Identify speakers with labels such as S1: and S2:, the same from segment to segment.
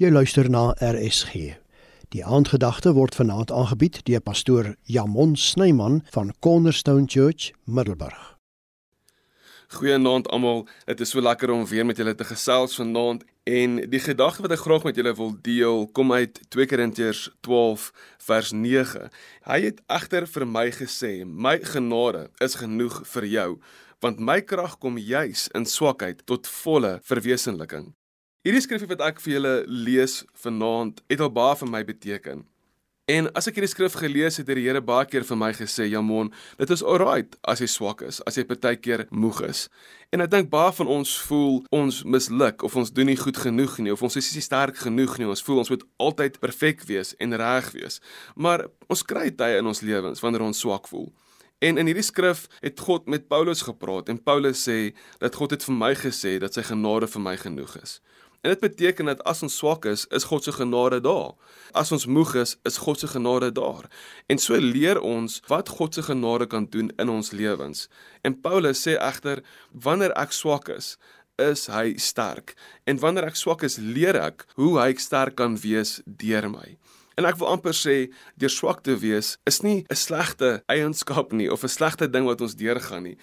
S1: Jy luister na RSG. Die aandgedagte word vanaand aangebied deur pastoor Jamon Snyman van Cornerstone Church, Middelburg.
S2: Goeienaand almal. Dit is so lekker om weer met julle te gesels vanaand en die gedagte wat ek graag met julle wil deel kom uit 2 Korintiërs 12 vers 9. Hy het egter vir my gesê: "My genade is genoeg vir jou, want my krag kom juis in swakheid tot volle verwesenliking." Hierdie skrifgie wat ek vir julle lees vanaand het al baie vir my beteken. En as ek hierdie skrif gelees het, het die Here baie keer vir my gesê, "Jamon, dit is alright as jy swak is, as jy partykeer moeg is." En ek dink baie van ons voel ons misluk of ons doen nie goed genoeg nie of ons is nie sterk genoeg nie. Ons voel ons moet altyd perfek wees en reg wees. Maar ons kry tye in ons lewens wanneer ons swak voel. En in hierdie skrif het God met Paulus gepraat en Paulus sê dat God het vir my gesê dat sy genade vir my genoeg is. En dit beteken dat as ons swak is, is God se genade daar. As ons moeg is, is God se genade daar. En so leer ons wat God se genade kan doen in ons lewens. En Paulus sê egter, wanneer ek swak is, is hy sterk. En wanneer ek swak is, leer ek hoe hy sterk kan wees deur my. En ek wil amper sê deur swak te wees is nie 'n slegte eienskap nie of 'n slegte ding wat ons deurgaan nie.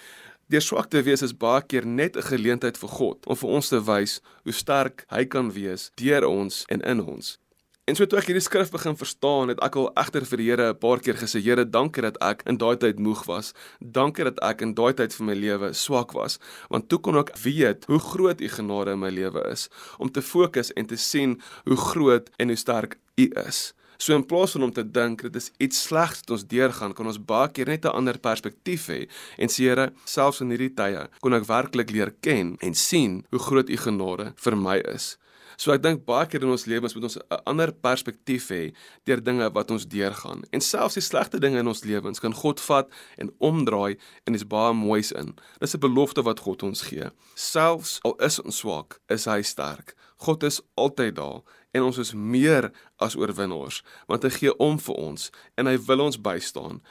S2: Deur swak te wees is baie keer net 'n geleentheid vir God om vir ons te wys hoe sterk hy kan wees deur ons en in ons. En so toe ek hierdie skrif begin verstaan, het ek al egter vir die Here 'n paar keer gesê, Here, dankie dat ek in daai tyd moeg was. Dankie dat ek in daai tyd vir my lewe swak was, want toe kon ek weet hoe groot u genade in my lewe is om te fokus en te sien hoe groot en hoe sterk u is. So in plaas van om te dink dit is iets slegs wat ons deurgaan, kan ons baie keer net 'n ander perspektief hê en sê Here, selfs in hierdie tye kon ek werklik leer ken en sien hoe groot u genade vir my is. So ek dink baie keer in ons lewens moet ons 'n ander perspektief hê deur dinge wat ons deurgaan. En selfs die slegte dinge in ons lewens kan God vat en omdraai en dis baie moois in. Dis 'n belofte wat God ons gee. Selfs al is ons swak, is hy sterk. God is altyd daar en ons is meer as oorwinnaars want hy gee om vir ons en hy wil ons bystaan.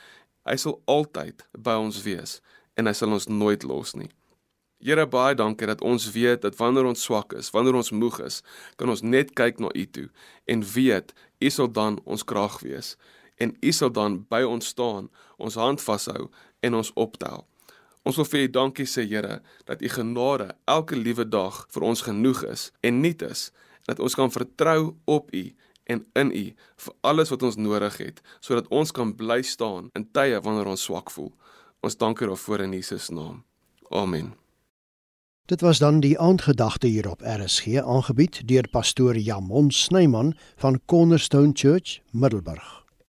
S2: Hy sal altyd by ons wees en hy sal ons nooit los nie. Here baie dankie dat ons weet dat wanneer ons swak is, wanneer ons moeg is, kan ons net kyk na U toe en weet U sal dan ons krag wees en U sal dan by ons staan, ons hand vashou en ons optel. Ons wil vir U dankie sê Here dat U genade elke liewe dag vir ons genoeg is en nuut is dat ons kan vertrou op U en in U vir alles wat ons nodig het, sodat ons kan bly staan in tye wanneer ons swak voel. Ons dank U daarvoor in Jesus naam. Amen.
S1: Dit was dan die aandgedagte hier op RSG aangebied deur pastoor Jamon Snyman van Cornerstone Church, Middelburg.